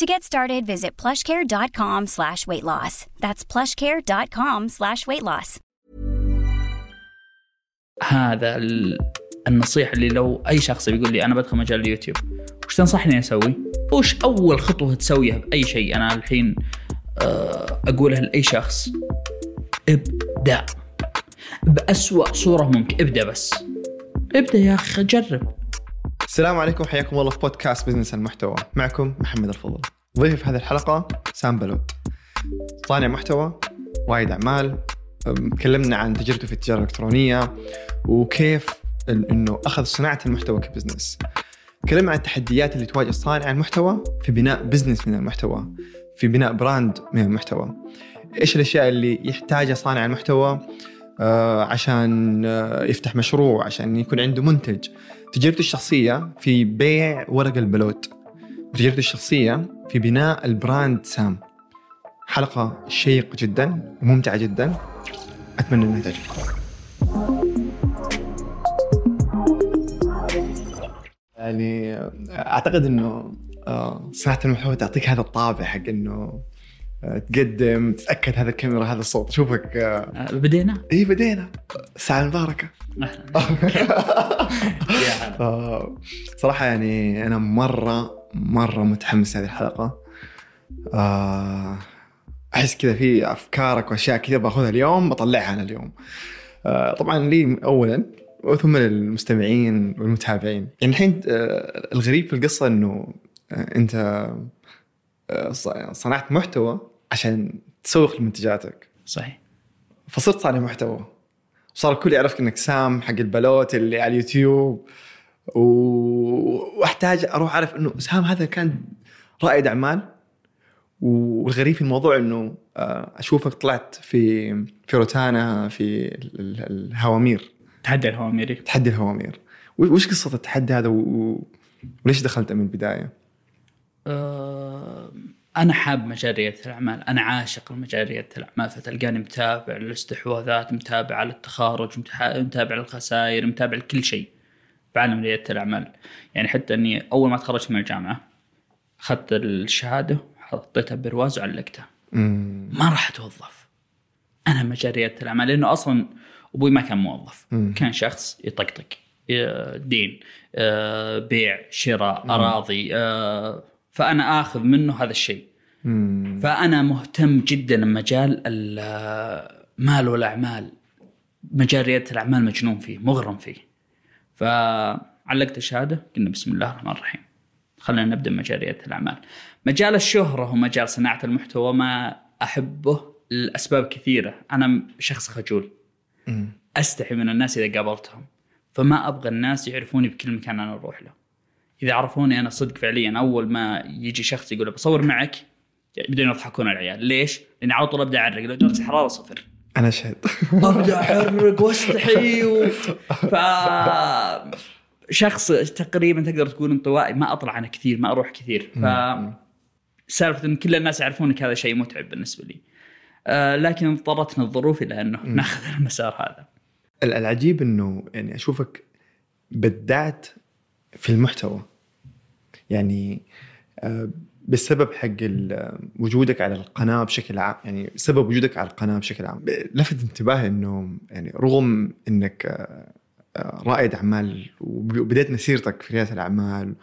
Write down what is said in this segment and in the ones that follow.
To get started, visit plushcare.com slash weight loss. That's plushcare.com slash weight loss. هذا ال- النصيحة اللي لو أي شخص بيقول لي أنا بدخل مجال اليوتيوب وش تنصحني أسوي؟ وش أول خطوة تسويها بأي شيء أنا الحين آه، أقولها لأي شخص ابدأ بأسوأ صورة ممكن ابدأ بس ابدأ يا أخي جرب السلام عليكم حياكم الله في بودكاست بزنس المحتوى. معكم محمد الفضل. ضيفي في هذه الحلقة سام بلوت صانع محتوى رائد أعمال تكلمنا عن تجربته في التجارة الإلكترونية وكيف إنه أخذ صناعة المحتوى ك business. تكلمنا عن التحديات اللي تواجه صانع المحتوى في بناء business من المحتوى في بناء brand من المحتوى. إيش الأشياء اللي يحتاجها صانع المحتوى آه، عشان آه، يفتح مشروع عشان يكون عنده منتج؟ تجربته الشخصية في بيع ورق البلوت. وتجربته الشخصية في بناء ال brand سام. حلقة شيقة جدا وممتعة جدا. أتمنى أنها تعجبكم يعني أعتقد أنه آه، صناعة المحتوى تعطيك هذا الطابع حق أنه تقدم تتأكد هذا الكاميرا هذا الصوت. أشوفك آه، آه، بدينا؟ إيه بدينا. الساعة المباركة أهلا. يا هلا آه، صراحة يعني أنا مرة مرة متحمس هذه الحلقة. آه، أحس كذا في أفكارك وأشياء كذا باخذها اليوم بطلعها أنا اليوم. آه، طبعا لي أولا وثم للمستمعين والمتابعين. يعني الحين آه، الغريب في آه، أنت آه، ص- صنعت محتوى عشان تسوق لمنتجاتك. صحيح. فصرت صانع محتوى. صار الكل يعرفك إنك سام حق البلوت اللي على اليوتيوب. و... وأحتاج أروح أعرف إنه سام هذا كان رائد أعمال. والغريب في الموضوع إنه آه، أشوفك طلعت في في روتانا في ال- ال- الهوامير. تحدي الهواميري تحدي الهوامير. وش قصة التحدي هذا؟ و... وليش دخلت من البداية؟ آه، أنا حاب مجال ريادة الأعمال أنا عاشق لمجال ريادة الأعمال فتلقاني متابع للاستحواذات متابع على التخارج متابع للخسائر متابع لكل شيء بعالم ريادة الأعمال. يعني حتى أني أول ما تخرجت من الجامعة أخذت الشهادة حطيتها برواز وعلقتها. ما راح أتوظف. أنا مجال ريادة الأعمال لأنه أصلا أبوي ما كان موظف. مم. كان شخص يطقطق دين آه، بيع شراء أراضي فأنا آخذ منه هذا الشيء. مم. فأنا مهتم جدا بمجال المال والأعمال. مجال ريادة الأعمال مجنون فيه مغرم فيه. فعلقت الشهادة قلنا بسم الله الرحمن الرحيم. خلينا نبدأ مجال ريادة الأعمال. مجال الشهرة ومجال صناعة المحتوى ما أحبه لأسباب كثيرة. أنا شخص خجول. مم. أستحي من الناس إذا قابلتهم. فما أبغى الناس يعرفوني بكل مكان أنا أروح له. إذا عرفوني أنا صدق فعليا أول ما يجي شخص يقول بصور معك بدون يضحكون العيال. ليش؟ لأني على طول أبدأ أعرق. لو درجه الحراره صفر. أنا اشهد أبدأ أحرق واستحي و... ف شخص تقريبا تقدر تقول انطوائي ما أطلع أنا كثير ما أروح كثير. ف سالفة إن كل الناس يعرفونك هذا شيء متعب بالنسبة لي. آه لكن اضطرتنا الظروف إلى أنه ناخذ المسار هذا. ال- العجيب إنه يعني أشوفك بدعت في المحتوى. يعني آه، بسبب حق وجودك على القناة بشكل عام يعني سبب وجودك على القناة بشكل عام. لفت انتباهي إنه يعني رغم إنك آه، آه، رائد أعمال وبديت مسيرتك في ريادة الأعمال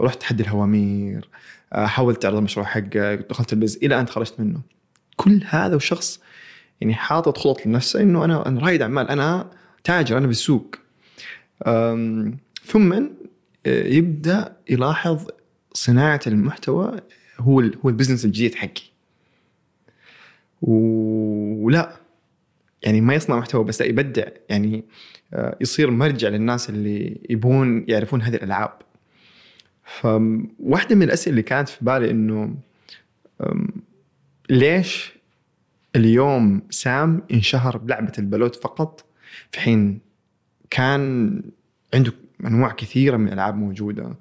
رحت تحدي الهوامير حاولت تعرض المشروع حقك دخلت البز إلى أن خرجت منه. كل هذا وشخص يعني حاطط خطط لنفسه إنه أنا أنا رائد أعمال أنا تاجر أنا بالسوق. ثم يبدأ يلاحظ صناعة المحتوى هو هو البزنس الجديد حقي. ولا يعني ما يصنع محتوى بس يبدع يعني آه، يصير مرجع للناس اللي يبون يعرفون هذه الألعاب. فواحده من الأسئلة اللي كانت في بالي إنه ليش اليوم سام انشهر بلعبة البلوت فقط في حين كان عنده أنواع كثيرة من الألعاب موجودة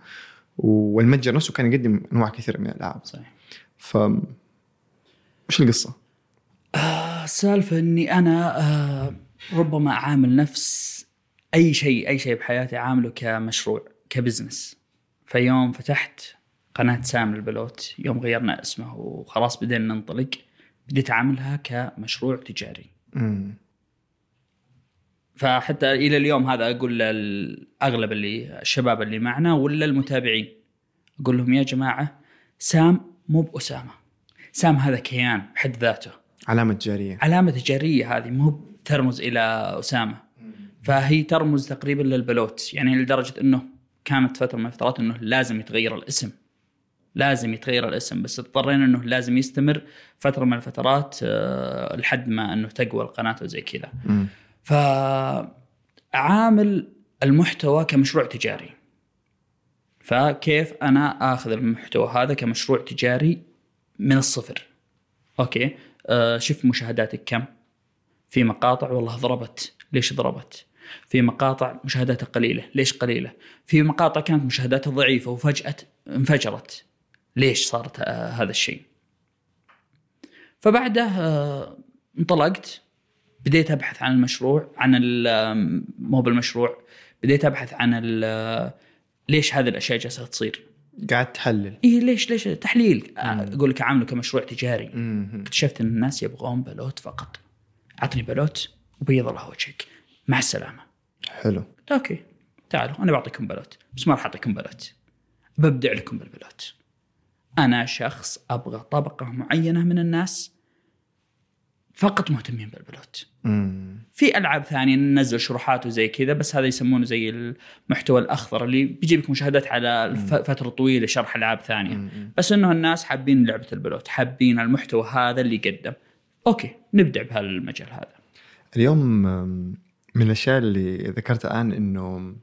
والمتجر نفسه كان يقدم أنواع كثيرة من الألعاب صحيح ف وش القصة؟ السالفة إني أنا آه، ربما أعامل نفس أي شيء أي شيء بحياتي أعامله كمشروع كبزنس فيوم فتحت قناة سام البلوت يوم غيرنا اسمه وخلاص بدينا ننطلق بديت أعاملها كمشروع تجاري مم. فحتى إلى اليوم هذا أقول لاغلب اللي الشباب اللي معنا ولا المتابعين أقول لهم يا جماعة سام مو بأسامة. سام هذا كيان بحد ذاته. علامة تجارية. علامة تجارية هذه مو ترمز إلى أسامة. فهي ترمز تقريبا للبلوت يعني لدرجة إنه كانت فترة من الفترات إنه لازم يتغير الاسم. لازم يتغير الاسم بس اضطرينا إنه لازم يستمر فترة من الفترات آه، لحد ما إنه تقوى القناة وزي كذا. فعامل المحتوى كمشروع تجاري. فكيف أنا آخذ المحتوى هذا كمشروع تجاري من الصفر؟ أوكي آه شوف مشاهداتك كم. في مقاطع والله ضربت. ليش ضربت؟ في مقاطع مشاهداتها قليلة. ليش قليلة؟ في مقاطع كانت مشاهداتها ضعيفة وفجأة انفجرت. ليش صارت آه هذا الشيء؟ فبعده آه انطلقت. بديت أبحث عن المشروع عن ال- مو بالمشروع بديت أبحث عن ال- ليش هذه الأشياء جالسة تصير. قاعد تحلل. إيه ليش ليش؟ تحليل. أقول لك عامله كمشروع تجاري. مم. اكتشفت إن الناس يبغون بلوت فقط. عطني بلوت وبيض الله وجهك. مع السلامة. حلو. أوكي. تعالوا أنا بعطيكم بلوت بس ما راح أعطيكم بلوت. ببدع لكم بالبلوت. أنا شخص أبغى طبقة معينة من الناس فقط مهتمين بالبلوت. مم. في ألعاب ثانية ننزل شروحات وزي كذا بس هذا يسمونه زي المحتوى الأخضر اللي بيجيب لك مشاهدات على فترة طويلة شرح ألعاب ثانية. بس إنه الناس حابين لعبة البلوت حابين المحتوى هذا اللي يقدم. أوكي نبدع بهالمجال هذا. اليوم من الأشياء اللي ذكرتها الان إنه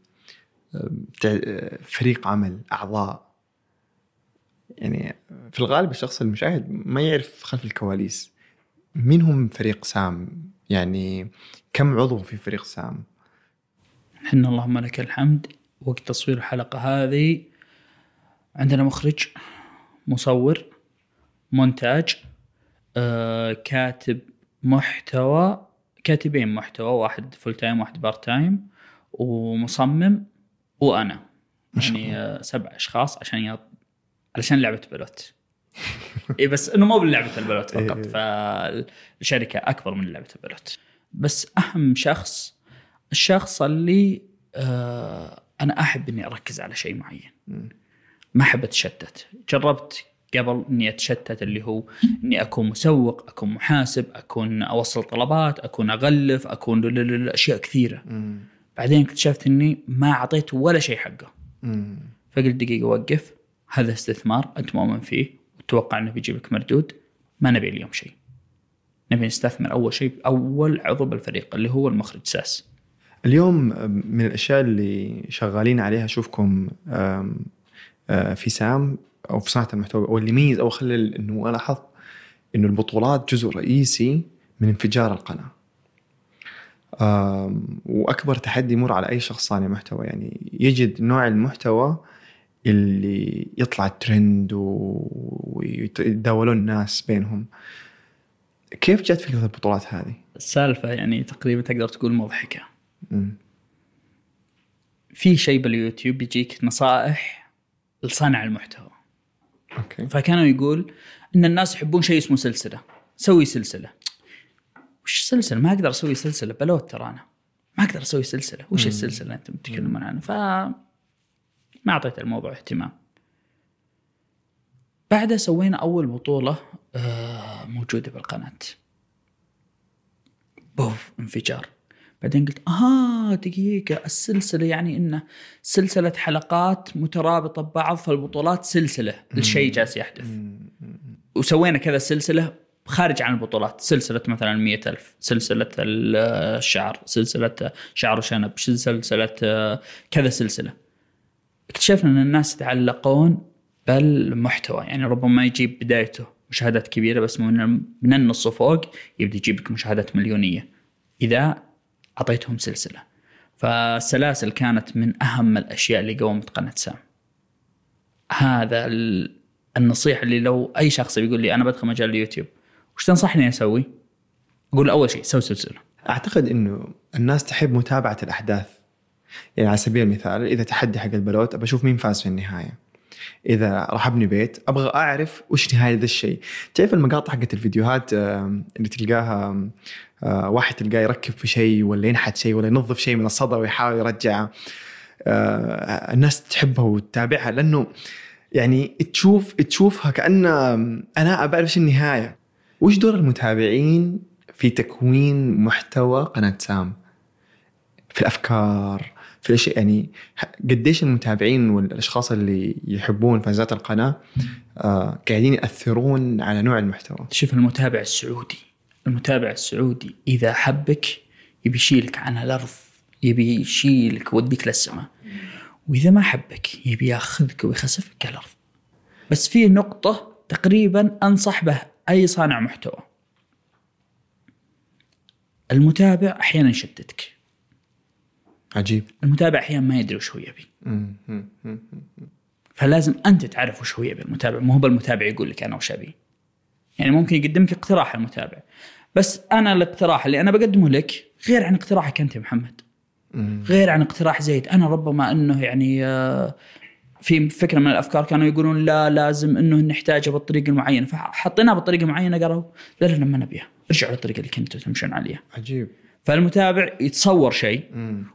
فريق عمل أعضاء. يعني في الغالب الشخص المشاهد ما يعرف خلف الكواليس. مين هم فريق سام؟ يعني كم عضو في فريق سام؟ إحنا اللهم لك الحمد. وقت تصوير الحلقة هذه عندنا مخرج مصور مونتاج آه، كاتب محتوى كاتبين محتوى واحد full time واحد part time ومصمم وأنا. يعني آه، سبع أشخاص عشان يط... علشان لعبة بلوت. اي بس إنه مو بلعبه البلوت فقط إيه. فالشركة أكبر من لعبة البلوت. بس أهم شخص الشخص اللي آه أنا أحب إني أركز على شيء معين. ما أحب أتشتت. جربت قبل إني أتشتت اللي هو إني أكون مسوق أكون محاسب أكون أوصل طلبات أكون أغلف أكون أشياء كثيرة. بعدين اكتشفت إني ما أعطيت ولا شيء حقه. مم. فقلت دقيقة وقف هذا استثمار أنت مؤمن فيه. وتتوقع إنه بيجيب لك مردود ما نبي اليوم شيء. نبي نستثمر أول شيء اول عضو بالفريق اللي هو المخرج ساس. اليوم من الأشياء اللي شغالين عليها أشوفكم أه، في سام أو في صناعة المحتوى أو اللي يميز أو خلى إنه لاحظت إنه البطولات جزء رئيسي من انفجار القناة. وأكبر تحدي يمر على أي شخص صانع محتوى. يعني يجد نوع المحتوى اللي يطلع ترند و- ويتداولون الناس بينهم. كيف جت فكرة البطولات هذه؟ السالفه يعني تقريبا تقدر تقول مضحكة. في شيء باليوتيوب يجيك نصائح لصانع المحتوى. أوكي. فكانوا يقول إن الناس يحبون شيء اسمه سلسلة. سوي سلسلة. وش سلسلة؟ ما أقدر أسوي سلسلة. بلوت ترى أنا. ما أقدر أسوي سلسلة. وش السلسلة اللي أنتم تتكلمون عنها؟ ف ما أعطيت الموضوع اهتمام. بعدها سوينا أول بطولة آه، موجودة بالقناة. بوف انفجار. بعدين قلت آه دقيقة السلسلة يعني انه سلسلة حلقات مترابطة ببعض فالبطولات سلسلة. الشيء جالس يحدث. وسوينا كذا سلسلة خارج عن البطولات. سلسلة مثلا مئة ألف سلسلة الشعر سلسلة شعر وشنب سلسلة كذا سلسلة. اكتشفنا أن الناس يتعلقون بالمحتوى يعني ربما يجيب بدايته مشاهدات كبيرة بس من من النص وفوق يبدأ يجيب لك مشاهدات مليونية إذا أعطيتهم سلسلة فالسلاسل كانت من أهم الأشياء اللي قومت قناة سام هذا النصيحة اللي لو أي شخص بيقول لي أنا بدخل مجال اليوتيوب وش تنصحني أسوي؟ أقول أول شيء سوي سلسلة. أعتقد إنه الناس تحب متابعة الأحداث. يعني على سبيل المثال إذا تحدي حق البلوت أبى أشوف مين فاز في النهاية. إذا راح أبني بيت أبغى أعرف وش نهاية ذا الشيء. تعرف المقاطع حقت الفيديوهات اللي تلقاها آه، واحد تلقاه يركب في شيء ولا ينحت شيء ولا ينظف شيء من الصدى ويحاول يرجعه. آه، الناس تحبها وتتابعها لأنه يعني تشوف تشوفها كأن أنا أبى أعرف النهاية وش دور المتابعين في تكوين محتوى قناة سام؟ في الأفكار في الأشياء يعني قديش المتابعين والأشخاص اللي يحبون فانزات القناة آه قاعدين يأثرون على نوع المحتوى. شوف المتابع السعودي المتابع السعودي إذا حبك يبي يشيلك عن الأرض يبي يشيلك يوديك للسماء وإذا ما حبك يبي يأخذك ويخسفك على الأرض. بس في نقطة تقريبا أنصح به أي صانع محتوى المتابع أحيانا يشتتك عجيب. المتابع أحيانا ما يدري وش هو يبي. فلازم أنت تعرف وش هو يبي. المتابع مو هو بالمتابع يقول لك أنا وش أبي. يعني ممكن يقدم لك اقتراح المتابع. بس أنا الاقتراح اللي أنا بقدمه لك غير عن اقتراحك أنت يا محمد. غير عن اقتراح زيد. أنا ربما إنه يعني آه، في فكرة من الأفكار كانوا يقولون لا لازم إنه نحتاجه بالطريقة المعينة. فحطيناها بالطريقة المعينة قالوا لا لا ما نبيها. ارجعوا للطريقة اللي كنتوا تمشون عليها. عجيب. فالمتابع يتصور شيء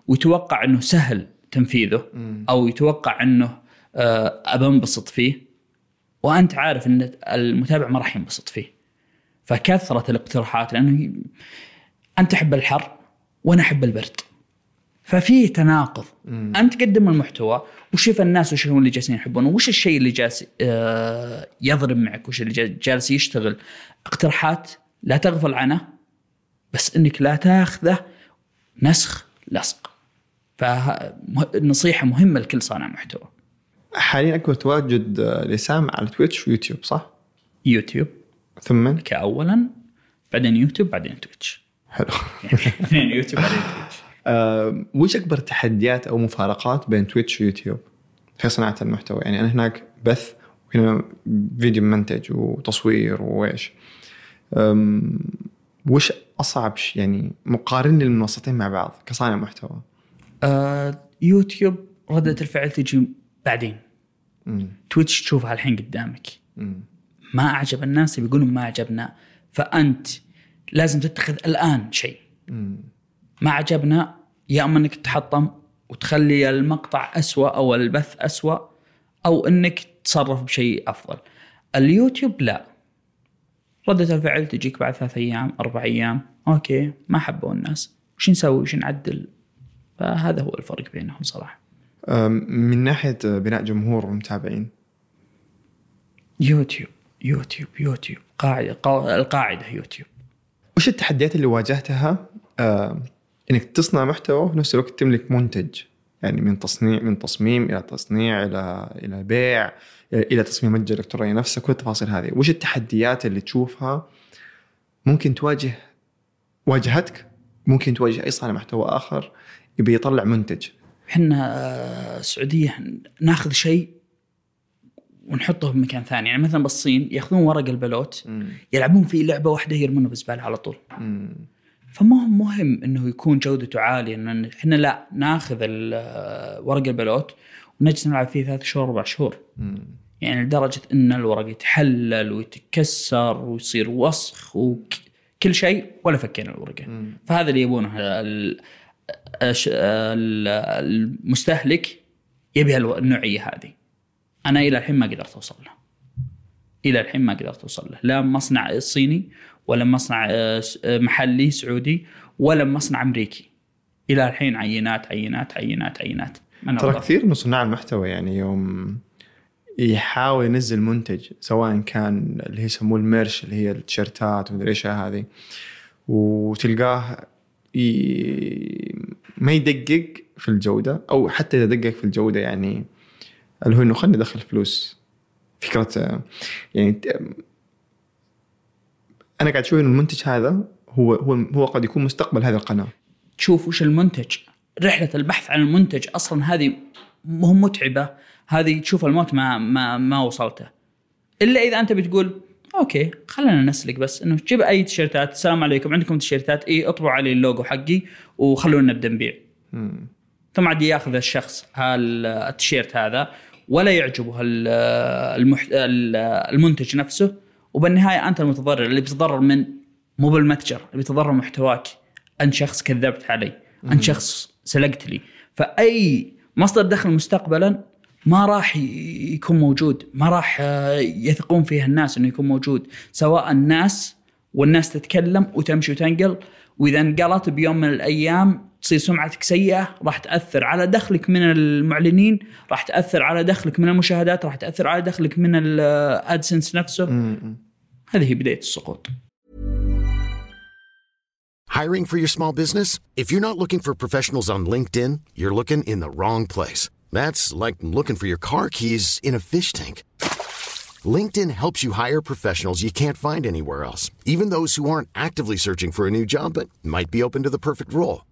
ويتوقع أنه سهل تنفيذه أو يتوقع أنه آه، أبى أنبسط فيه. وأنت عارف إن المتابع ما راح ينبسط فيه. فكثرة الاقتراحات لأنه أنت تحب الحر وأنا أحب البرد. ففي تناقض. مم. أنت تقدم المحتوى وشوف الناس وش هم اللي جالسين يحبونه وش الشيء اللي جالس آه، يضرب معك وش اللي جالس يشتغل. اقتراحات لا تغفل عنه. بس إنك لا تاخذه نسخ لصق. فالنصيحه مهمة لكل صانع محتوى. حاليا اكبر تواجد لسام على تويتش ويوتيوب صح؟ يوتيوب. ثم؟ كاولا بعدين يوتيوب بعدين تويتش. حلو. يعني اثنين يوتيوب بعدين تويتش. أه وش أكبر تحديات أو مفارقات بين تويتش ويوتيوب في صناعة المحتوى؟ يعني أنا هناك بث وهنا فيديو منتج وتصوير وإيش. وش أصعب شيء يعني مقارن المنصتين مع بعض كصانع محتوى آه يوتيوب ردة الفعل تجي بعدين مم. تويتش تشوفها الحين قدامك مم. ما أعجب الناس بيقولون ما عجبنا فأنت لازم تتخذ الآن شيء ما عجبنا يا أما إنك تحطم وتخلي المقطع أسوأ أو البث أسوأ أو إنك تتصرف بشيء أفضل. اليوتيوب لا. ردة الفعل تجيك بعد ثلاث أيام أربع أيام. أوكي ما حبوا الناس. وش نسوي وش نعدل فهذا هو الفرق بينهم صراحة. من ناحية بناء جمهور ومتابعين يوتيوب يوتيوب يوتيوب. قاعدة القاعدة يوتيوب. وش التحديات اللي واجهتها؟ إنك تصنع محتوى وفي نفس الوقت تملك منتج؟ يعني من تصنيع من تصميم إلى تصنيع إلى إلى بيع إلى تصميم المتجر الالكتروني نفسه كل التفاصيل هذه. وش التحديات اللي تشوفها ممكن تواجه واجهتك؟ ممكن تواجه أي صانع محتوى آخر يبي يطلع منتج؟ إحنا آه، سعوديه ناخذ شيء ونحطه بمكان ثاني. يعني مثلا بالصين يأخذون ورق البلوت يلعبون فيه لعبة واحدة يرمونه بالزباله على طول. فما هو مهم إنه يكون جودته عالية إن إحنا لا ناخذ ورق البلوت ونجلس نلعب فيه ثلاث شهور أربع شهور. يعني لدرجة إن الورق يتحلل ويتكسر ويصير وسخ وكل شيء ولا فكينا الورقة. فهذا اللي يبونه المستهلك يبي النوعية هذه. أنا إلى الحين ما قدرت أوصل له. إلى الحين ما قدرت أوصل له. لا مصنع صيني ولا مصنع آه، آه، محلي سعودي ولا مصنع أمريكي. إلى الحين عينات عينات عينات عينات. ترى. كثير من صناع المحتوى يعني يوم يحاول ينزل منتج سواء كان اللي يسموه الميرش اللي هي التيشيرتات ومدري إيش هذه. وتلقاه ي... ما يدقق في الجودة أو حتى إذا دقق في الجودة يعني اللي هو إنه خلني أدخل فلوس. فكرة يعني أنا قاعد أشوف إنه المنتج هذا هو هو هو قد يكون مستقبل هذه القناة. تشوف وش المنتج. رحلة البحث عن المنتج أصلا هذه مو متعبة. هذه تشوف الموت ما ما ما وصلته. إلا إذا أنت بتقول أوكي خلينا نسلك بس إنه جيب أي تيشيرتات. السلام عليكم. عندكم تيشيرتات؟ إي اطبعوا علي اللوجو حقي وخلونا نبدأ نبيع. ثم عاد ياخذ الشخص التيشيرت هذا ولا يعجبه ال- المح... ال- المنتج نفسه. وبالنهاية أنت المتضرر اللي بتتضرر من مو بالمتجر اللي بيتضرر محتواك. أنت شخص كذبت علي. أنت شخص سلقت لي. فأي مصدر دخل مستقبلا ما راح يكون موجود. ما راح آه، يثقون فيه الناس إنه يكون موجود. سواء الناس والناس تتكلم وتمشي وتنقل وإذا انقلت بيوم من الأيام تصير سمعتك سيئه راح تاثر على دخلك من المعلنين راح تاثر على دخلك من المشاهدات راح تاثر على دخلك من الادسنس نفسه هذه هي بدايه السقوط Hiring for your small business? If you're not looking for professionals on LinkedIn, you're looking in the wrong place. That's like looking for your car keys in a fish tank. LinkedIn helps you hire professionals you can't find anywhere else, even those who aren't actively searching for a new job but might be open to the perfect role.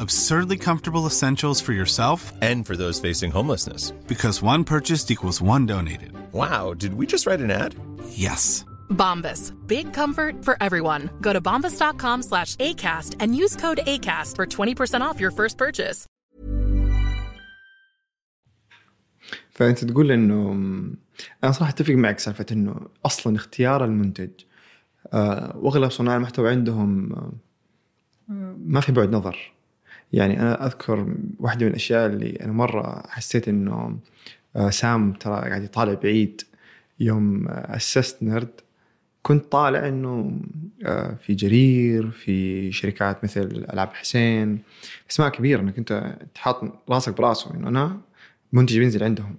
Absurdly comfortable essentials for yourself And for those facing homelessness. because one purchased equals one donated. Wow, did we just write an ad? Yes. Bombas. Big comfort for everyone. Go to bombas.com slash ACAST and use code ACAST for 20% off your first purchase. فانت تقول انه انا صراحه اتفق معك سالفه انه اصلا اختيار المنتج آه، واغلب صناع المحتوى عندهم آه، ما في بعد نظر يعني أنا أذكر واحدة من الأشياء اللي أنا مرة حسيت إنه آه، سام ترى قاعد يطالع بعيد. يوم آه، أسست نرد كنت طالع إنه آه، في جرير في شركات مثل ألعاب حسين. أسماء كبيرة إنك أنت تحط راسك براسه إنه أنا منتج بينزل عندهم.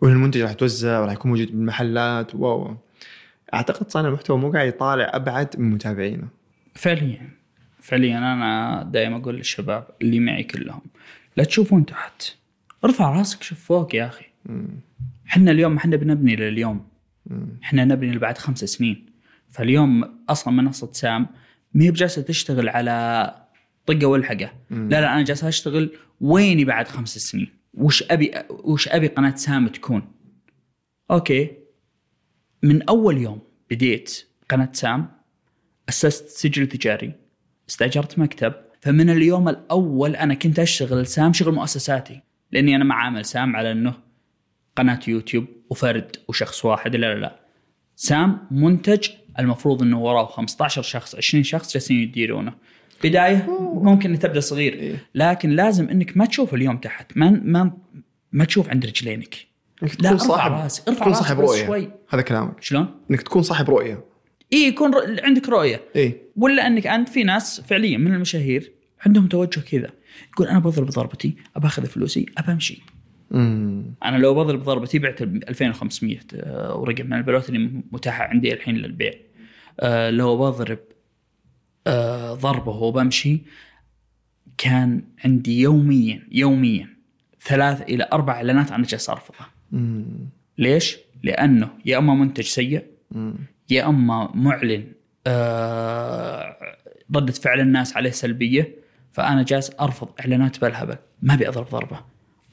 وإن المنتج راح يتوزع وراح يكون موجود بالمحلات. واو. أعتقد صانع المحتوى مو قاعد يطالع أبعد من متابعينه. فعليا. فعليا أنا دائما أقول للشباب اللي معي كلهم لا تشوفون تحت. ارفع راسك شوف فوق يا أخي. إحنا اليوم إحنا بنبني لليوم. إحنا نبني لبعد خمس سنين. فاليوم أصلا منصه سام ما هي بجالسة تشتغل على طقه والحقه. لا لا أنا جالس أشتغل ويني بعد خمس سنين؟ وش أبي وش أبي قناة سام تكون؟ أوكي. من أول يوم بديت قناة سام أسست سجل تجاري. استأجرت مكتب فمن اليوم الأول أنا كنت أشتغل سام شغل مؤسساتي لأني أنا ما عامل سام على أنه قناة يوتيوب وفرد وشخص واحد لا لا لا. سام منتج المفروض أنه وراه 15 شخص 20 شخص جالسين يديرونه. بداية ممكن تبدأ صغير لكن لازم أنك ما تشوف اليوم تحت ما ما ما تشوف عند رجلينك. لا تكون ارفع صاحب. راسك ارفع تكون راسك صاحب رؤية. شوي. هذا كلامك. شلون؟ إنك تكون صاحب رؤية. إي يكون عندك رؤية. إي. ولا إنك أنت في ناس فعليا من المشاهير عندهم توجه كذا يقول أنا بضرب ضربتي ابى أخذ فلوسي ابى أمشي. أنا لو بضرب ضربتي بعت ب 2500 آه، ورقم من البلوت اللي متاحه عندي الحين للبيع. آه، لو بضرب آه، ضربة وبمشي كان عندي يوميا يوميا ثلاث إلى أربع إعلانات أنا جالس ارفضها ليش؟ لأنه يا أما منتج سيء يا أما معلن آه ردة فعل الناس عليه سلبية فأنا جالس أرفض إعلانات بالهبل ما أبي أضرب ضربة.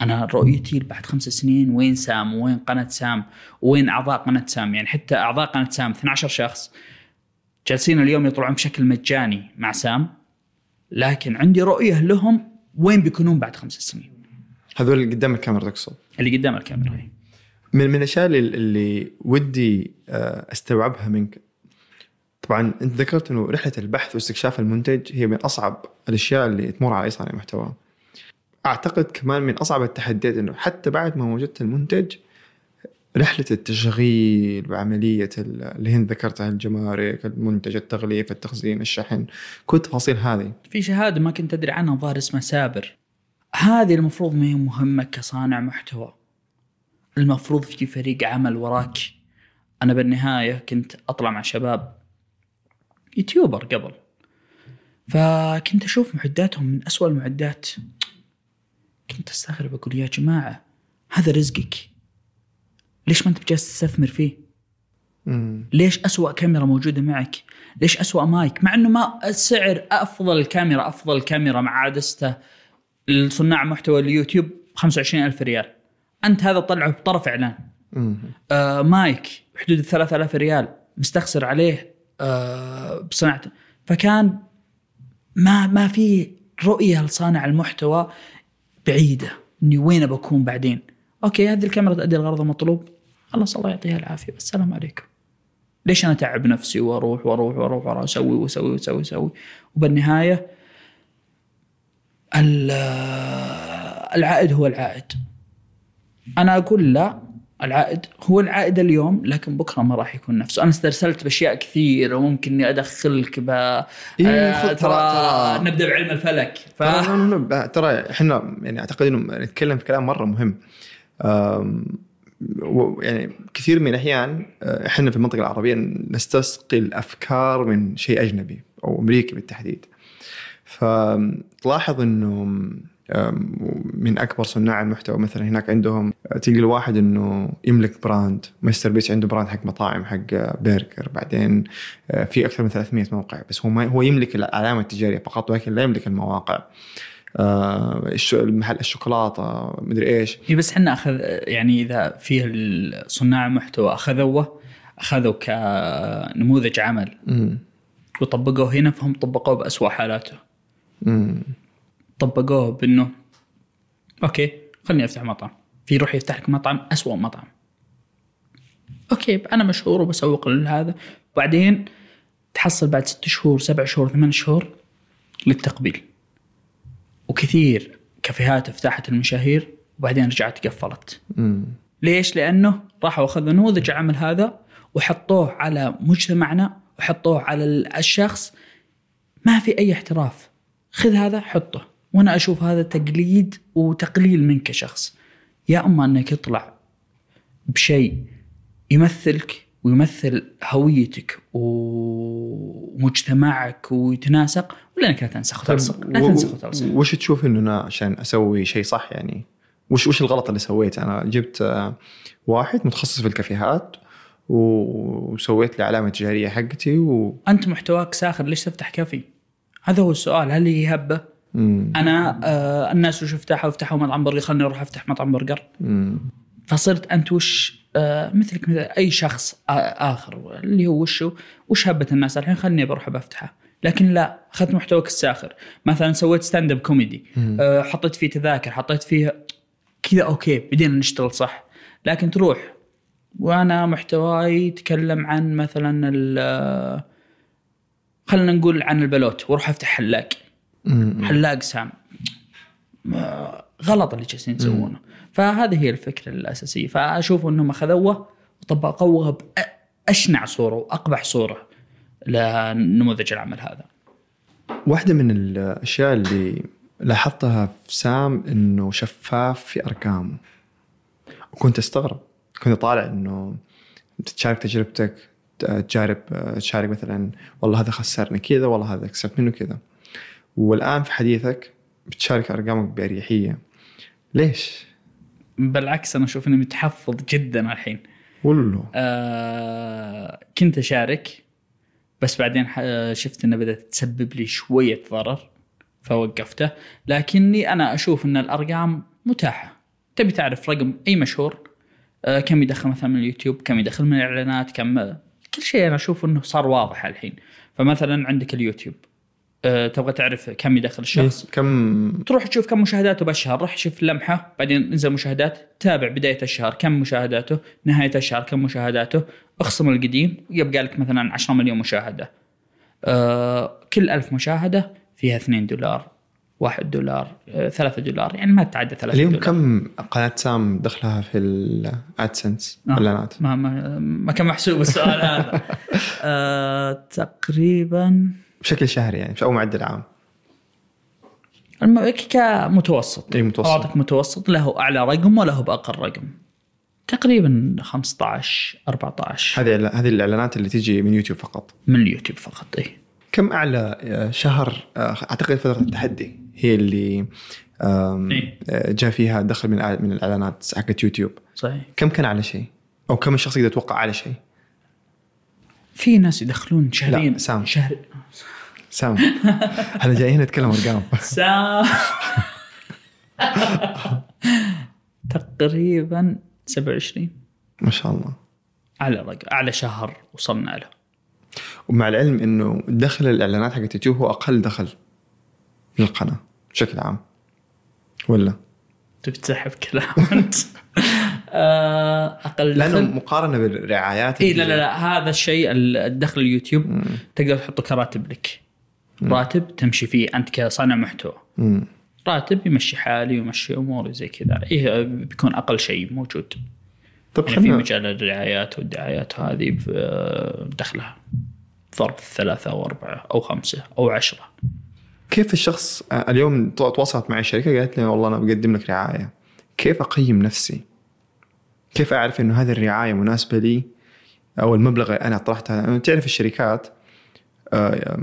أنا رؤيتي بعد خمس سنين وين سام؟ وين قناة سام؟ وين أعضاء قناة سام؟ يعني حتى أعضاء قناة سام 12 شخص جالسين اليوم يطلعون بشكل مجاني مع سام. لكن عندي رؤية لهم وين بيكونون بعد خمس سنين. هذول اللي قدام الكاميرا تقصد. اللي قدام الكاميرا. من من الأشياء اللي, ودي آه، أستوعبها منك. طبعا أنت ذكرت إنه رحلة البحث واستكشاف المنتج هي من أصعب الأشياء اللي تمر على أي صانع محتوى. أعتقد كمان من أصعب التحديات إنه حتى بعد ما وجدت المنتج رحلة التشغيل وعملية ال- اللي هي ذكرتها الجمارك، المنتج، التغليف، التخزين، الشحن، كل التفاصيل هذه. في شهادة ما كنت أدري عنها ظاهر اسمها سابر. هذه المفروض ما هي مهمة كصانع محتوى. المفروض في فريق عمل وراك أنا بالنهاية كنت أطلع مع شباب يوتيوبر قبل فكنت أشوف معداتهم من أسوأ المعدات كنت أستغرب أقول يا جماعة هذا رزقك ليش ما أنت بجالس تستثمر فيه؟ مم. ليش أسوأ كاميرا موجودة معك؟ ليش أسوأ مايك؟ مع أنه ما السعر أفضل كاميرا أفضل كاميرا مع عدسته لصناع محتوى اليوتيوب 25 ألف ريال أنت هذا طلعه بطرف إعلان. مم. آه مايك بحدود ال 3000 ريال مستخسر عليه آه بصناعته فكان ما ما في رؤية لصانع المحتوى بعيدة إني وين بكون بعدين. أوكي هذه الكاميرا تؤدي الغرض المطلوب. خلاص الله يعطيها العافية. بس السلام عليكم. ليش أنا أتعب نفسي وأروح وأروح وأروح وأروح أسوي وأسوي وأسوي وأسوي؟ وبالنهاية ال- العائد هو العائد. أنا أقول لا العائد هو العائد اليوم لكن بكرة ما راح يكون نفسه. أنا استرسلت بأشياء كثير وممكن إني أدخلك ب إيه، آه، ترى- نبدأ بعلم الفلك. ف ترى إحنا يعني أعتقد إنه نتكلم في كلام مرة مهم. يعني كثير من الأحيان أه، إحنا في المنطقة العربية نستسقي الأفكار من شيء أجنبي أو أمريكي بالتحديد. فتلاحظ إنه من أكبر صناع المحتوى. مثلا هناك عندهم أه، تلقى الواحد إنه يملك brand MrBeast عنده brand حق مطاعم حق برجر. بعدين أه، في أكثر من 300 موقع بس هو ما هو يملك العلامة التجارية فقط ولكن لا يملك المواقع. آه، الش- المحل الشوكولاتة مدري إيش. إيه بس إحنا أخذ يعني إذا فيه صناع المحتوى أخذوه أخذوا كنموذج عمل. مم. وطبقوه هنا فهم طبقوه بأسوأ حالاته. مم. طبقوه بأنه أوكي خليني أفتح مطعم. في يروح يفتح لك مطعم أسوأ مطعم. أوكي أنا مشهور وبسوق لهذا. وبعدين تحصل بعد ست شهور سبع شهور ثمان شهور للتقبيل. وكثير كافيهات فتحت المشاهير وبعدين رجعت قفلت. ليش؟ لأنه راحوا أخذوا نموذج العمل هذا وحطوه على مجتمعنا وحطوه على ال- الشخص. ما في أي احتراف. خذ هذا حطه. وأنا أشوف هذا تقليد وتقليل منك كشخص. يا أما أنك يطلع بشيء يمثلك ويمثل هويتك ومجتمعك ويتناسق ولا أنك لا تنسخ وتلصق لا تنسخ وتلصق وش تشوف إنه أنا عشان أسوي شيء صح يعني؟ وش وش الغلط اللي سويته؟ أنا جبت واحد متخصص في الكافيهات وسويت لي علامة تجارية حقتي و أنت محتواك ساخر ليش تفتح كافي؟ هذا هو السؤال هل هي هبه؟ مم. أنا آه الناس وش فتحوا فتحوا مطعم برجر. خلني أروح أفتح مطعم برجر. فصرت أنت وش آه مثلك مثل أي شخص آ- آخر اللي هو وش وش هبة الناس؟ الحين خلني بروح بفتحها لكن لا أخذت محتواك الساخر. مثلا سويت stand-up comedy آه حطيت فيه تذاكر حطيت فيه كذا okay بدينا نشتغل صح. لكن تروح. وأنا محتواي يتكلم عن مثلا ال- خلينا نقول عن البلوت. وأروح أفتح حلاق. حلاق سام. ما- غلط اللي جالسين يسوونه. فهذه هي الفكرة الأساسية. فأشوف إنهم اخذوه وطبقوها بأشنع صورة وأقبح صورة لنموذج العمل هذا. واحدة من الأشياء اللي لاحظتها في سام إنه شفاف في ارقامه وكنت أستغرب. كنت طالع إنه تشارك تجربتك تجارب تشارك مثلا والله هذا خسرني كذا والله هذا كسبت منه كذا. والآن في حديثك بتشارك أرقامك بأريحية. ليش؟ بالعكس أنا أشوف إني متحفظ جدا الحين. والله آه كنت أشارك بس بعدين ح- شفت انها بدأت تسبب لي شوية ضرر فوقفته. لكني أنا أشوف إن الأرقام متاحة. تبي تعرف رقم أي مشهور؟ آه كم يدخل مثلا من اليوتيوب كم يدخل من الإعلانات كم كل شيء أنا أشوف إنه صار واضح الحين. فمثلا عندك اليوتيوب. آه، تبغى تعرف كم يدخل الشخص؟ كم؟ تروح تشوف كم مشاهداته بالشهر روح شوف لمحة بعدين انزل مشاهدات تابع بداية الشهر كم مشاهداته نهاية الشهر كم مشاهداته اخصم القديم يبقى لك مثلا 10 مليون مشاهدة. آه كل ألف مشاهدة فيها 2 دولار 1 دولار آه 3 دولار يعني ما تتعدى 3 اليوم دولار. كم قناة سام دخلها في الادسنس آه. اعلانات ما ما ما كان محسوب السؤال هذا. آه تقريبا بشكل شهري يعني أو معدل عام. كمتوسط. اي متوسط. أعطيك متوسط له أعلى رقم وله بأقل رقم. تقريبا 15 14 هذه هذه الإعلانات اللي تيجي من يوتيوب فقط. من اليوتيوب فقط اي كم أعلى آه، شهر آه، أعتقد فترة التحدي هي اللي إيه. آه، جاء فيها دخل من من الإعلانات حقت يوتيوب؟ صحيح. كم كان على شيء؟ أو كم الشخص يقدر يتوقع على شيء؟ في ناس يدخلون شهرين. لا، سام. شهر. سام. إحنا جايين نتكلم أرقام. سام. تقريبا 27 ما شاء الله. اعلى رقم اعلى شهر وصلنا له. ومع العلم إنه دخل الإعلانات حقت يوتيوب هو أقل دخل للقناة بشكل عام. ولا؟ تبي تسحب كلام أنت. أقل لأنه دخل. مقارنة بالرعايات اي لا لا لا هذا الشيء الدخل اليوتيوب تقدر تحطه كراتب لك. راتب تمشي فيه أنت كصانع محتوى. مم. راتب يمشي حالي ويمشي أموري زي كذا. إيه بيكون أقل شيء موجود. طيب يعني في مجال الرعايات والدعايات هذه دخلها. ضرب ثلاثة أو أربعة أو خمسة أو عشرة. كيف الشخص آه، اليوم تو- تواصلت معي شركة قالت لي والله أنا بقدم لك رعاية. كيف أقيم نفسي؟ كيف أعرف إنه هذه الرعاية مناسبة لي أو المبلغ اللي أنا طرحته أنا تعرف الشركات آه،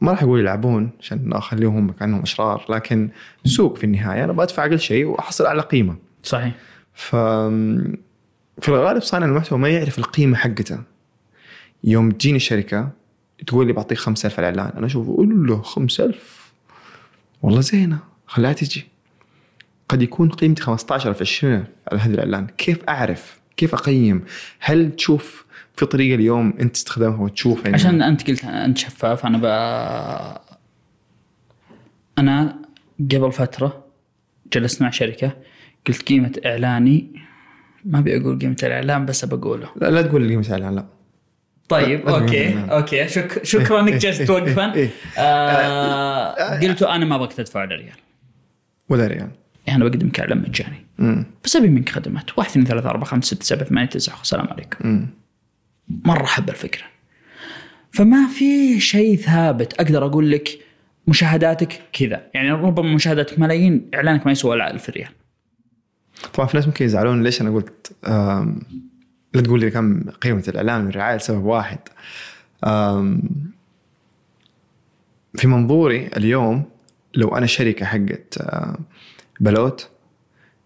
ما راح أقول يلعبون عشان أخليهم هم كأنهم أشرار لكن سوق في النهاية أنا بدفع أقل شيء وأحصل على قيمة. صحيح. ف في الغالب صانع المحتوى ما يعرف القيمة حقته. يوم تجيني شركه تقول لي بعطيك 5000 على الإعلان أنا أشوف أقول له 5000 والله زينة خليها تجي. قد يكون قيمتي 15000 20000 على هذا الإعلان. كيف أعرف؟ كيف أقيم؟ هل تشوف في طريقة اليوم أنت تستخدمها وتشوف إنه- عشان أنت قلت أنت شفاف أنا ب أنا قبل فترة جلست مع شركة قلت قيمة إعلاني ما أبي أقول قيمة الإعلان بس بقوله لا, لا تقول قيمة الإعلان لا. طيب لا، okay لا، لا. أوكي شك شكرا إنك جلست وقفا. إيه. آه قلت أنا ما ابغاك تدفع ولا ريال. ولا ريال. يعني أنا بقدم اعلان مجاني. مم. بس ابي منك خدمات. واحد اثنين ثلاثة أربعة خمسة ستة سبعة ثمانية تسعة السلام عليكم. مم. مرة أحب الفكرة. فما في شيء ثابت أقدر أقول لك مشاهداتك كذا. يعني ربما مشاهداتك ملايين إعلانك ما يسوى إلا 1000 ريال. طبعا في ناس ممكن يزعلون ليش أنا قلت لا تقول لي كم قيمة الإعلان والرعايه لسبب واحد. في منظوري اليوم لو أنا شركة حقت بلوت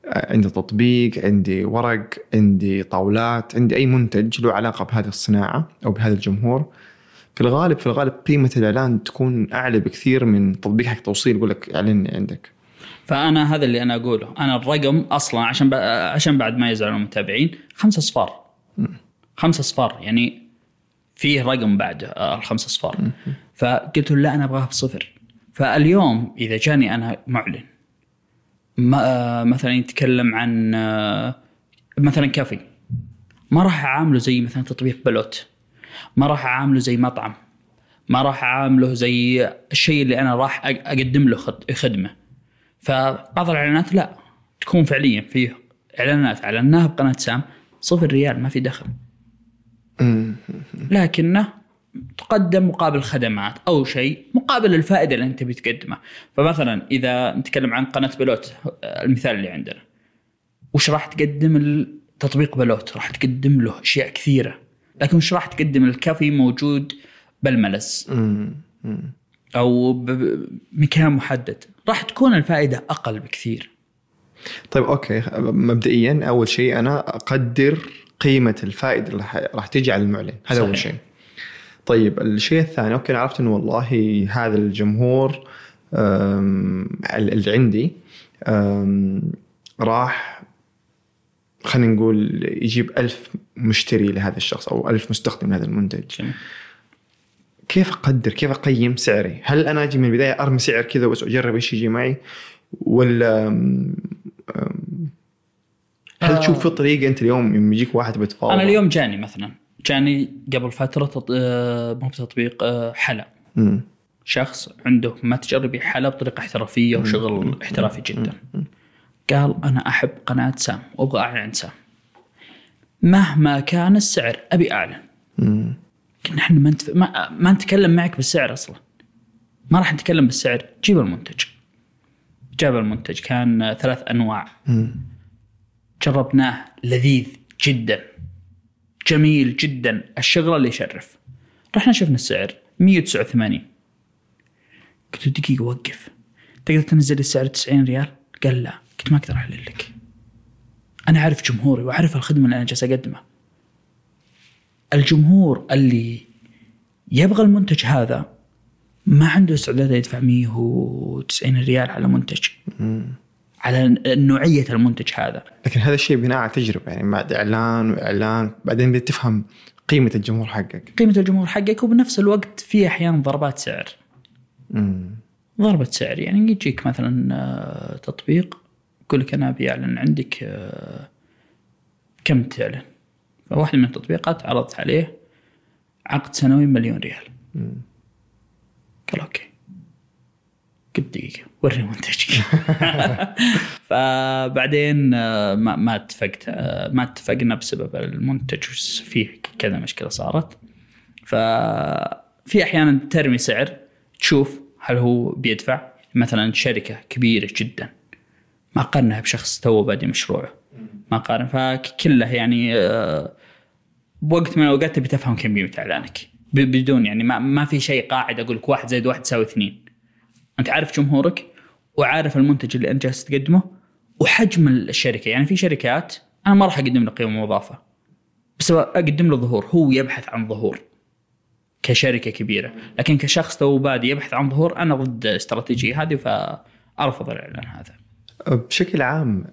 عندي تطبيق عندي ورق عندي طاولات عندي أي منتج له علاقة بهذه الصناعة أو بهذا الجمهور. في الغالب في الغالب قيمة الإعلان تكون أعلى بكثير من تطبيق حق توصيل يقول لك اعلني عندك. فأنا هذا اللي أنا أقوله. أنا الرقم أصلا عشان. عشان بعد ما يزعلون المتابعين خمسة أصفار. خمسة أصفار يعني فيه رقم بعد آه، الخمسة أصفار. فقلت له لا أنا أبغاها بصفر. فاليوم إذا جاني أنا معلن مثلا يتكلم عن آه، مثلا كافي. ما راح أعامله زي مثلا تطبيق بلوت. ما راح أعامله زي مطعم. ما راح أعامله زي الشيء اللي أنا راح أقدم له خد- خدمة. فبعض الإعلانات لا تكون فعليا فيه إعلانات. اعلناها بقناة سام صفر ريال ما في دخل. لكنه تقدم مقابل خدمات أو شيء مقابل الفائدة اللي أنت بتقدمها. فمثلا إذا نتكلم عن قناة بلوت المثال اللي عندنا. وش راح تقدم تطبيق بلوت؟ راح تقدم له أشياء كثيرة. لكن وش راح تقدم؟ الكافي موجود بالملز. أو بمكان محدد. راح تكون الفائدة أقل بكثير. طيب okay. مبدئيا أول شيء أنا أقدر قيمة الفائدة اللي راح تجي على المعلن. هذا أول. شيء. طيب الشيء الثاني okay أنا عرفت إنه والله هذا الجمهور اللي عندي راح خلينا نقول يجيب ألف مشتري لهذا الشخص أو ألف مستخدم لهذا المنتج جميل. كيف أقدر كيف أقيم سعري؟ هل أنا أجي من البداية أرمي سعر كذا بس أجرب إيش يجي معي؟ ولا هل آه. تشوف في طريقة أنت اليوم يوم يجيك واحد بتفاوض أنا اليوم جاني مثلا جاني قبل فترة تط... آه، مو بتطبيق آه، حلا. شخص عنده متجر يبيع حلا بطريقة احترافية وشغل احترافي جدا. قال أنا أحب قناة سام وأبغى أعلن عن سام. مهما كان السعر أبي أعلن. كنا إحنا ما, نتف... ما ما نتكلم معك بالسعر أصلا. ما راح نتكلم بالسعر. جيب المنتج. جاب المنتج. كان ثلاث أنواع. جربناه لذيذ جدا. جميل جدا. الشغلة اللي يشرف. رحنا شفنا السعر. 189 قلت له دقيقة وقف. تقدر تنزل السعر 90 ريال؟ قال لا. قلت ما أقدر أحلل لك. أنا أعرف جمهوري وأعرف الخدمة اللي أنا جالس أقدمها. الجمهور اللي يبغى المنتج هذا ما عنده استعداد يدفع 190 ريال على منتج. على نوعية المنتج هذا. لكن هذا الشيء بناء على تجربة يعني بعد إعلان وإعلان بعدين بتفهم قيمة الجمهور حقك. قيمة الجمهور حقك وبنفس الوقت في أحيانا ضربات سعر. مم. ضربة سعر يعني يجيك مثلا آه، تطبيق يقول لك أنا أبي أعلن عندك آه، كم تعلن. فواحد من التطبيقات عرضت عليه عقد سنوي مليون ريال. قال أوكي. قلت دقيقة وري منتجك. فبعدين آه، ما ما اتفقت آه، ما اتفقنا بسبب المنتج فيه كذا مشكلة صارت. ففي أحيانا ترمي سعر تشوف هل هو بيدفع. مثلا شركة كبيرة جدا ما قارنها بشخص تو بادي مشروعه. ما قارن فكله يعني آه، بوقت من الأوقات تبي تفهم كم قيمه اعلانك بدون يعني ما, ما في شيء قاعد أقول لك واحد زائد واحد تساوي اثنين. أنت عارف جمهورك وعارف المنتج اللي أنت جالس تقدمه وحجم الشركة. يعني في شركات أنا ما راح أقدم له قيمة مضافة بس أقدم له ظهور. هو يبحث عن ظهور كشركة كبيرة. لكن كشخص تو بادي يبحث عن ظهور أنا ضد الاستراتيجيه هذه فارفض الاعلان هذا. بشكل عام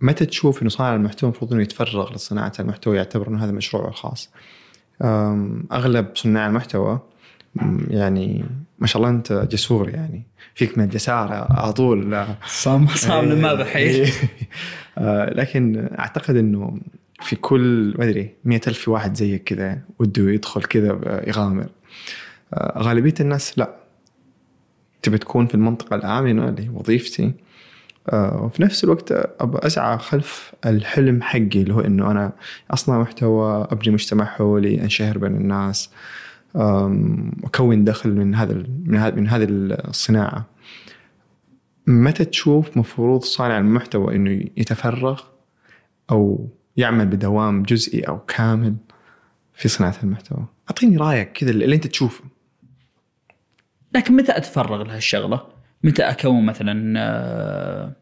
متى تشوف إنه صانع المحتوى المفروض إنه يتفرغ لصناعة المحتوى يعتبر إنه هذا مشروعه الخاص؟ أغلب صناع المحتوى يعني ما شاء الله أنت جسور يعني. فيك من الجسارة على طول. صام صام لما بحيل آه، لكن أعتقد إنه في كل ما أدري مئة ألف في واحد زيك كذا وده يدخل كذا يغامر. آه، غالبية الناس لا. تبي تكون في المنطقة الآمنة اللي هي وظيفتي. آه، وفي نفس الوقت أبى أسعى خلف الحلم حقي اللي هو إنه أنا أصنع محتوى أبني مجتمع حولي أنشهر بين الناس. آم، أكون دخل من هذا من من هذه الصناعة متى تشوف مفروض صانع المحتوى إنه يتفرغ أو يعمل بدوام جزئي أو كامل في صناعة المحتوى؟ أعطيني رأيك كذا اللي أنت تشوفه. لكن متى أتفرغ لهالشغلة؟ متى أكون مثلا آه،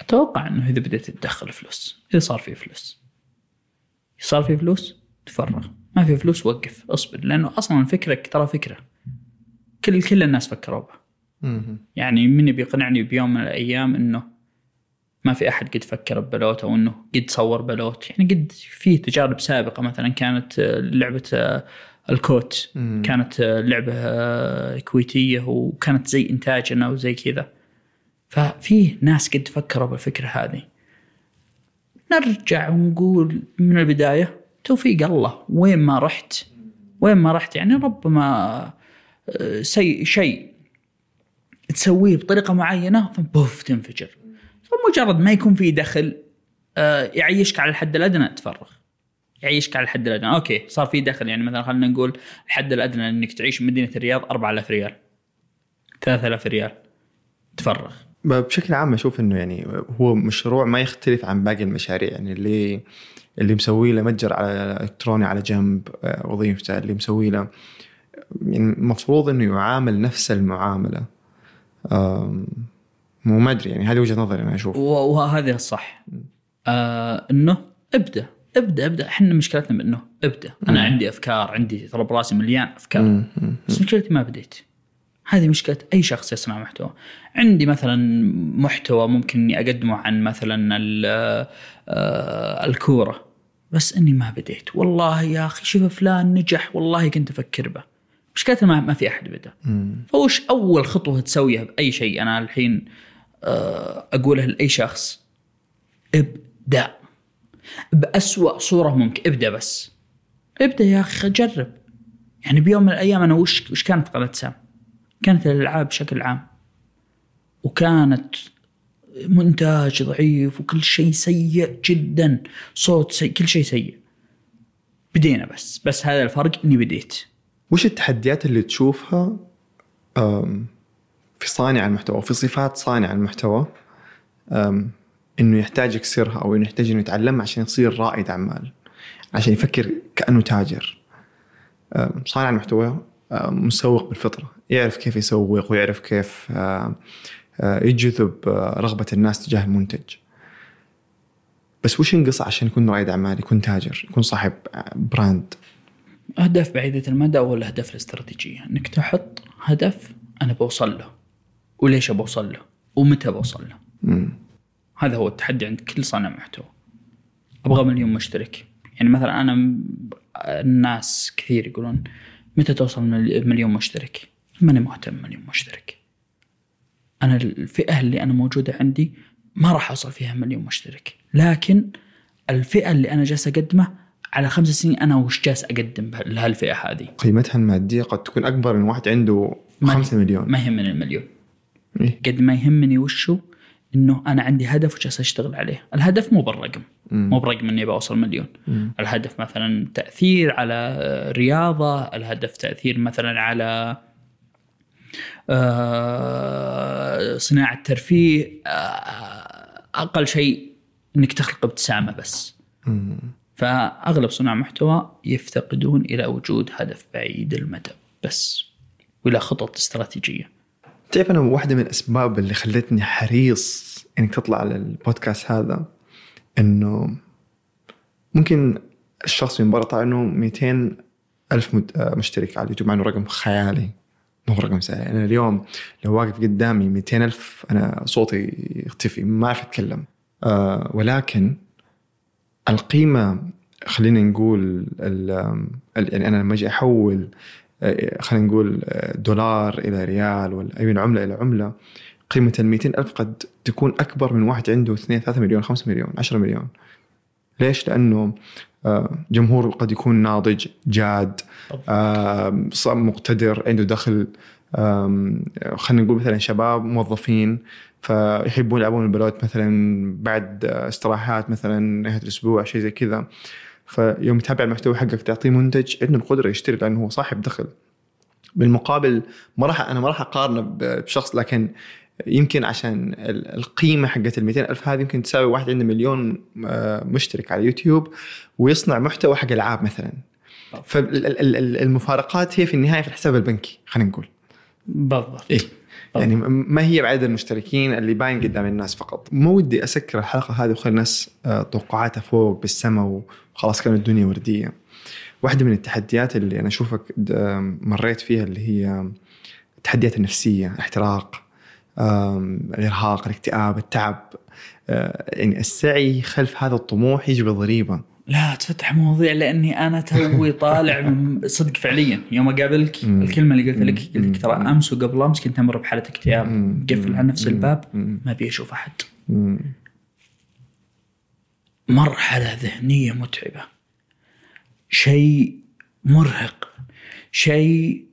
أتوقع إنه إذا بديت تدخل فلوس، إذا صار في فلوس. صار في فلوس تفرغ، ما في فلوس وقف، اصبر لأنه أصلا فكرك ترى فكرة. كل كل الناس فكروا بها. يعني من يبي يقنعني بيوم من الأيام إنه ما في أحد قد فكر ببلوت أو انه قد صور بلوت. يعني قد في تجارب سابقة مثلا كانت لعبة آه، الكوت. كانت آه، لعبة آه، كويتية وكانت زي إنتاجنا وزي كذا. ففي ناس قد فكروا بالفكرة هذه. نرجع ونقول من البداية توفيق الله. وين ما رحت وين ما رحت يعني ربما آه، سي شيء تسويه بطريقة معينة ثم بوف تنفجر. فمجرد ما يكون في دخل آه، يعيشك على الحد الأدنى تفرغ. يعيشك على الحد الأدنى. okay صار في دخل يعني مثلا خلينا نقول الحد الأدنى إنك تعيش في مدينة الرياض 4000 ريال. 3000 ريال. تفرغ. بشكل عام أشوف إنه يعني هو مشروع ما يختلف عن باقي المشاريع يعني اللي اللي مسوي له متجر على إلكتروني على جنب آه، وظيفته اللي مسوي له يعني المفروض إنه يعامل نفس المعاملة. مو ما أدري يعني هذه وجهة نظري أنا أشوف. وهذا الصح. آه إنه ابدأ ابدأ ابدأ. إحنا مشكلتنا بإنه ابدأ. أنا عندي أفكار عندي ترى براسي مليان أفكار. بس مشكلتي ما بديت. هذه مشكلة أي شخص يصنع محتوى. عندي مثلا محتوى ممكن إني أقدمه عن مثلا آه، الكورة بس إني ما بديت. والله يا أخي شوف فلان نجح والله كنت أفكر به. مشكلتها ما, ما في أحد بدا فوش أول خطوة تسويها بأي شيء؟ أنا الحين آه، أقولها لأي شخص. ابدأ. بأسوأ صورة ممكن. ابدأ بس. ابدأ يا أخي جرب. يعني بيوم من الأيام أنا وش وش كانت قناة سام؟ كانت الألعاب بشكل عام. وكانت مونتاج ضعيف وكل شيء سيء جدا. صوت سيء كل شيء سيء. بدينا بس بس هذا الفرق إني بديت. وش التحديات اللي تشوفها في صانع المحتوى وفي صفات صانع المحتوى إنه يحتاج يكسرها أو إنه يحتاج إنه يتعلمها عشان يصير رائد أعمال عشان يفكر كأنه تاجر. صانع المحتوى مسوق بالفطرة. يعرف كيف يسوق ويعرف كيف يجذب أه، رغبة الناس تجاه المنتج. بس وش ينقص عشان يكون رائد أعمال يكون تاجر يكون صاحب أه، براند؟ أهداف بعيدة المدى والأهداف الاستراتيجية. إنك تحط هدف أنا بوصل له. وليش بوصل له؟ ومتى بوصل له؟ مم. هذا هو التحدي عند كل صانع محتوى. أبغى مليون مشترك. يعني مثلا أنا م- الناس كثير يقولون متى توصل مل- مليون مشترك؟ ماني مهتم مليون مشترك. أنا الفئة اللي أنا موجودة عندي ما راح أوصل فيها مليون مشترك. لكن الفئة اللي أنا جالس أقدمه على خمس سنين أنا وش جالس أقدم به- لهالفئة هذه. قيمتها المادية قد تكون أكبر من واحد عنده 5 مليون. ما يهمني المليون. إيه؟ قد ما يهمني وشو؟ إنه أنا عندي هدف وجالس أشتغل عليه، الهدف مو بالرقم. مو برقم إني بوصل مليون، الهدف مثلا تأثير على رياضة، الهدف تأثير مثلا على صناعة ترفيه آه، أقل شيء إنك تخلق ابتسامة بس. فأغلب صناع محتوى يفتقدون إلى وجود هدف بعيد المدى بس وإلى خطط استراتيجية. تعرف أنا واحدة من الأسباب اللي خلتني حريص إنك تطلع على البودكاست هذا إنه ممكن الشخص من برا طلع إنه 200 ألف آه، مشترك على اليوتيوب مع إنه رقم خيالي مو رقم سهل أنا اليوم لو واقف قدامي 200 ألف أنا صوتي يختفي ما أعرف أتكلم. آه ولكن القيمة خلينا نقول يعني أنا لما أجي أحول آه، خلينا نقول آه، دولار إلى ريال ولا أي عملة إلى عملة قيمة ال 200 ألف قد تكون أكبر من واحد عنده 2 3 مليون 5 مليون 10 مليون. ليش؟ لأنه جمهور قد يكون ناضج جاد مقتدر عنده دخل خلينا نقول مثلا شباب موظفين فيحبون يلعبون البلوت مثلا بعد استراحات مثلا نهاية الأسبوع شيء زي كذا. فيوم يتابع المحتوى حقك تعطيه منتج عنده القدرة يشتري لأنه هو صاحب دخل. بالمقابل ما راح أنا ما راح أقارنه بشخص لكن يمكن عشان ال- القيمة حقت ال 200 ألف هذه يمكن تساوي واحد عنده مليون آه، مشترك على يوتيوب ويصنع محتوى حق العاب مثلا. فالمفارقات هي في النهاية في الحساب البنكي خلينا نقول. بالضبط. إيه؟ يعني ما هي بعدد المشتركين اللي باين قدام الناس فقط؟ ما ودي أسكر الحلقة هذه وخلي الناس آه، توقعاتها فوق بالسماء وخلاص كانت الدنيا وردية. واحدة من التحديات اللي أنا أشوفك مريت فيها اللي هي التحديات النفسية الاحتراق آم، الإرهاق الاكتئاب التعب. يعني السعي خلف هذا الطموح يجي بضريبه لا تفتح مواضيع لأني أنا توي طالع من صدق فعليا. يوم أقابلك الكلمة اللي قلت لك قلت لك ترى أمس وقبل أمس كنت أمر بحالة اكتئاب. قفل على نفس الباب ما أبي أشوف أحد. مرحلة ذهنية متعبة. شيء مرهق. شيء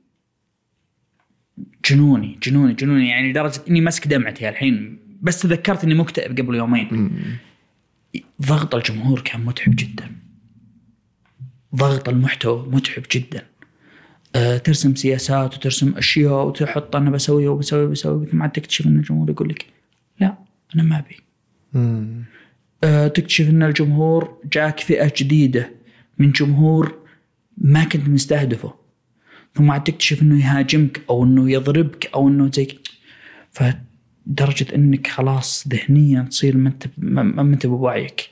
جنوني جنوني جنوني. يعني لدرجة إني ماسك دمعتي الحين. بس تذكرت إني مكتئب قبل يومين. ضغط الجمهور كان متعب جدا. ضغط المحتوى متعب جدا. أه ترسم سياسات وترسم أشياء وتحط أنا بسوي وبسوي وبسوي ثم عاد تكتشف إن الجمهور يقول لك لا أنا ما أبي. أه تكتشف إن الجمهور جاك فئة جديدة من جمهور ما كنت مستهدفه. ثم عاد تكتشف إنه يهاجمك أو إنه يضربك أو إنه زي فدرجة إنك خلاص ذهنيا تصير ما انت ما أنت بوعيك.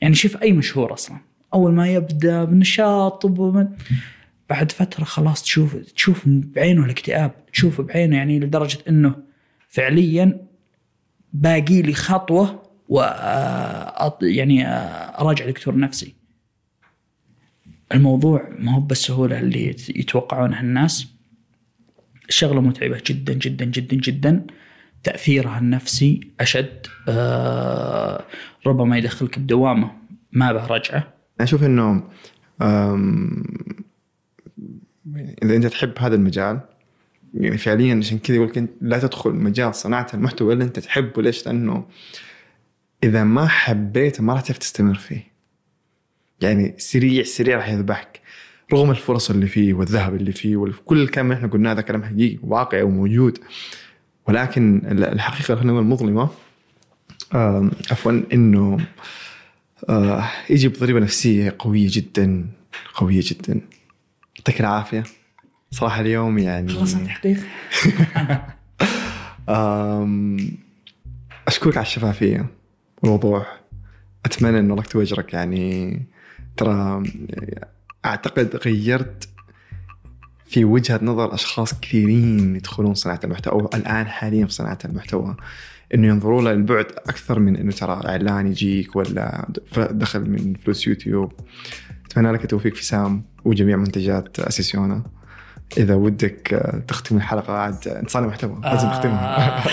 يعني شوف أي مشهور أصلا. أول ما يبدأ بنشاط بعد فترة خلاص تشوف تشوف بعينه الاكتئاب تشوف بعينه يعني لدرجة إنه فعليا باقي لي خطوة و يعني أراجع دكتور نفسي. الموضوع ما هو بالسهولة اللي يت- يتوقعونها الناس. الشغلة متعبة جدا جدا جدا جدا. تأثيرها النفسي أشد. آه ربما يدخلك بدوامة ما به رجعة. إنه أم، إذا أنت تحب هذا المجال يعني فعليا عشان كذا يقول أنت لا تدخل مجال صناعة المحتوى الا أنت تحبه. ليش؟ لأنه إذا ما حبيته ما راح تعرف تستمر فيه. يعني سريع سريع راح يذبحك. رغم الفرص اللي فيه والذهب اللي فيه وكل الكلام اللي إحنا قلناه هذا كلام حقيقي واقعي وموجود. ولكن الحقيقة خلينا نقول المظلمه عفوا إنه آه يجي بضريبة نفسية قوية جدا قوية جدا. يعطيك العافية. صراحة اليوم يعني آم، أشكرك على الشفافية. والوضوح أتمنى أنه الله يكتب أجرك يعني ترى أعتقد غيرت في وجهة نظر أشخاص كثيرين يدخلون صناعة المحتوى أو الآن حاليا في صناعة المحتوى. إنه ينظروا له البعد أكثر من إنه ترى إعلان يجيك ولا دخل من فلوس يوتيوب. أتمنى لك التوفيق في سام وجميع منتجات أسيسيونا. إذا ودك آه، تختم الحلقة عاد انت صانع محتوى لازم تختمها. آه،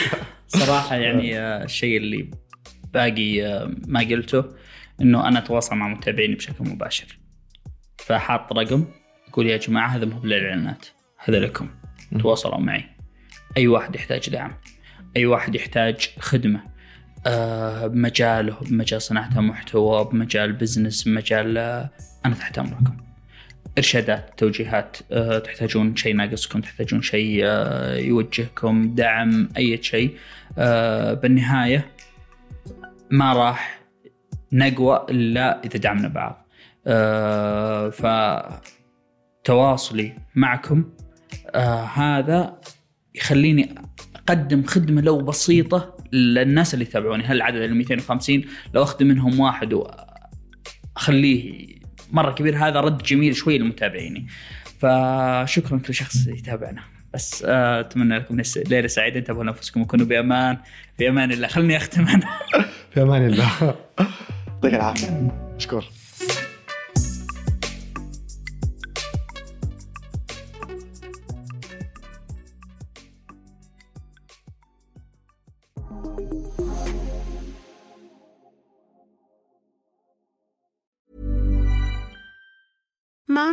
صراحة يعني آه، الشيء اللي باقي آه، ما قلته. إنه أنا أتواصل مع متابعيني بشكل مباشر. فحاط رقم يقول يا جماعة هذا مو للإعلانات. هذا لكم تواصلوا معي. أي واحد يحتاج دعم. أي واحد يحتاج خدمة. آه، بمجاله بمجال صناعة محتوى بمجال بزنس بمجال آه، أنا تحت أمركم. إرشادات توجيهات أه تحتاجون شيء ناقصكم تحتاجون شيء أه يوجهكم دعم أي شيء. أه بالنهاية ما راح نقوى إلا إذا دعمنا بعض. أه فتواصلي معكم أه هذا يخليني أقدم خدمة لو بسيطة للناس اللي يتابعوني. هل العدد ال 250 لو اخدم منهم واحد وأخليه مرة كبير هذا رد جميل شوي لمتابعيني. فشكرا كل شخص يتابعنا. بس آه، أتمنى لكم ليلة سعيدة. انتبهوا لأنفسكم وكونوا بأمان. في أمان الله. خلني أختم أنا. في أمان الله. يعطيك العافيه اشكر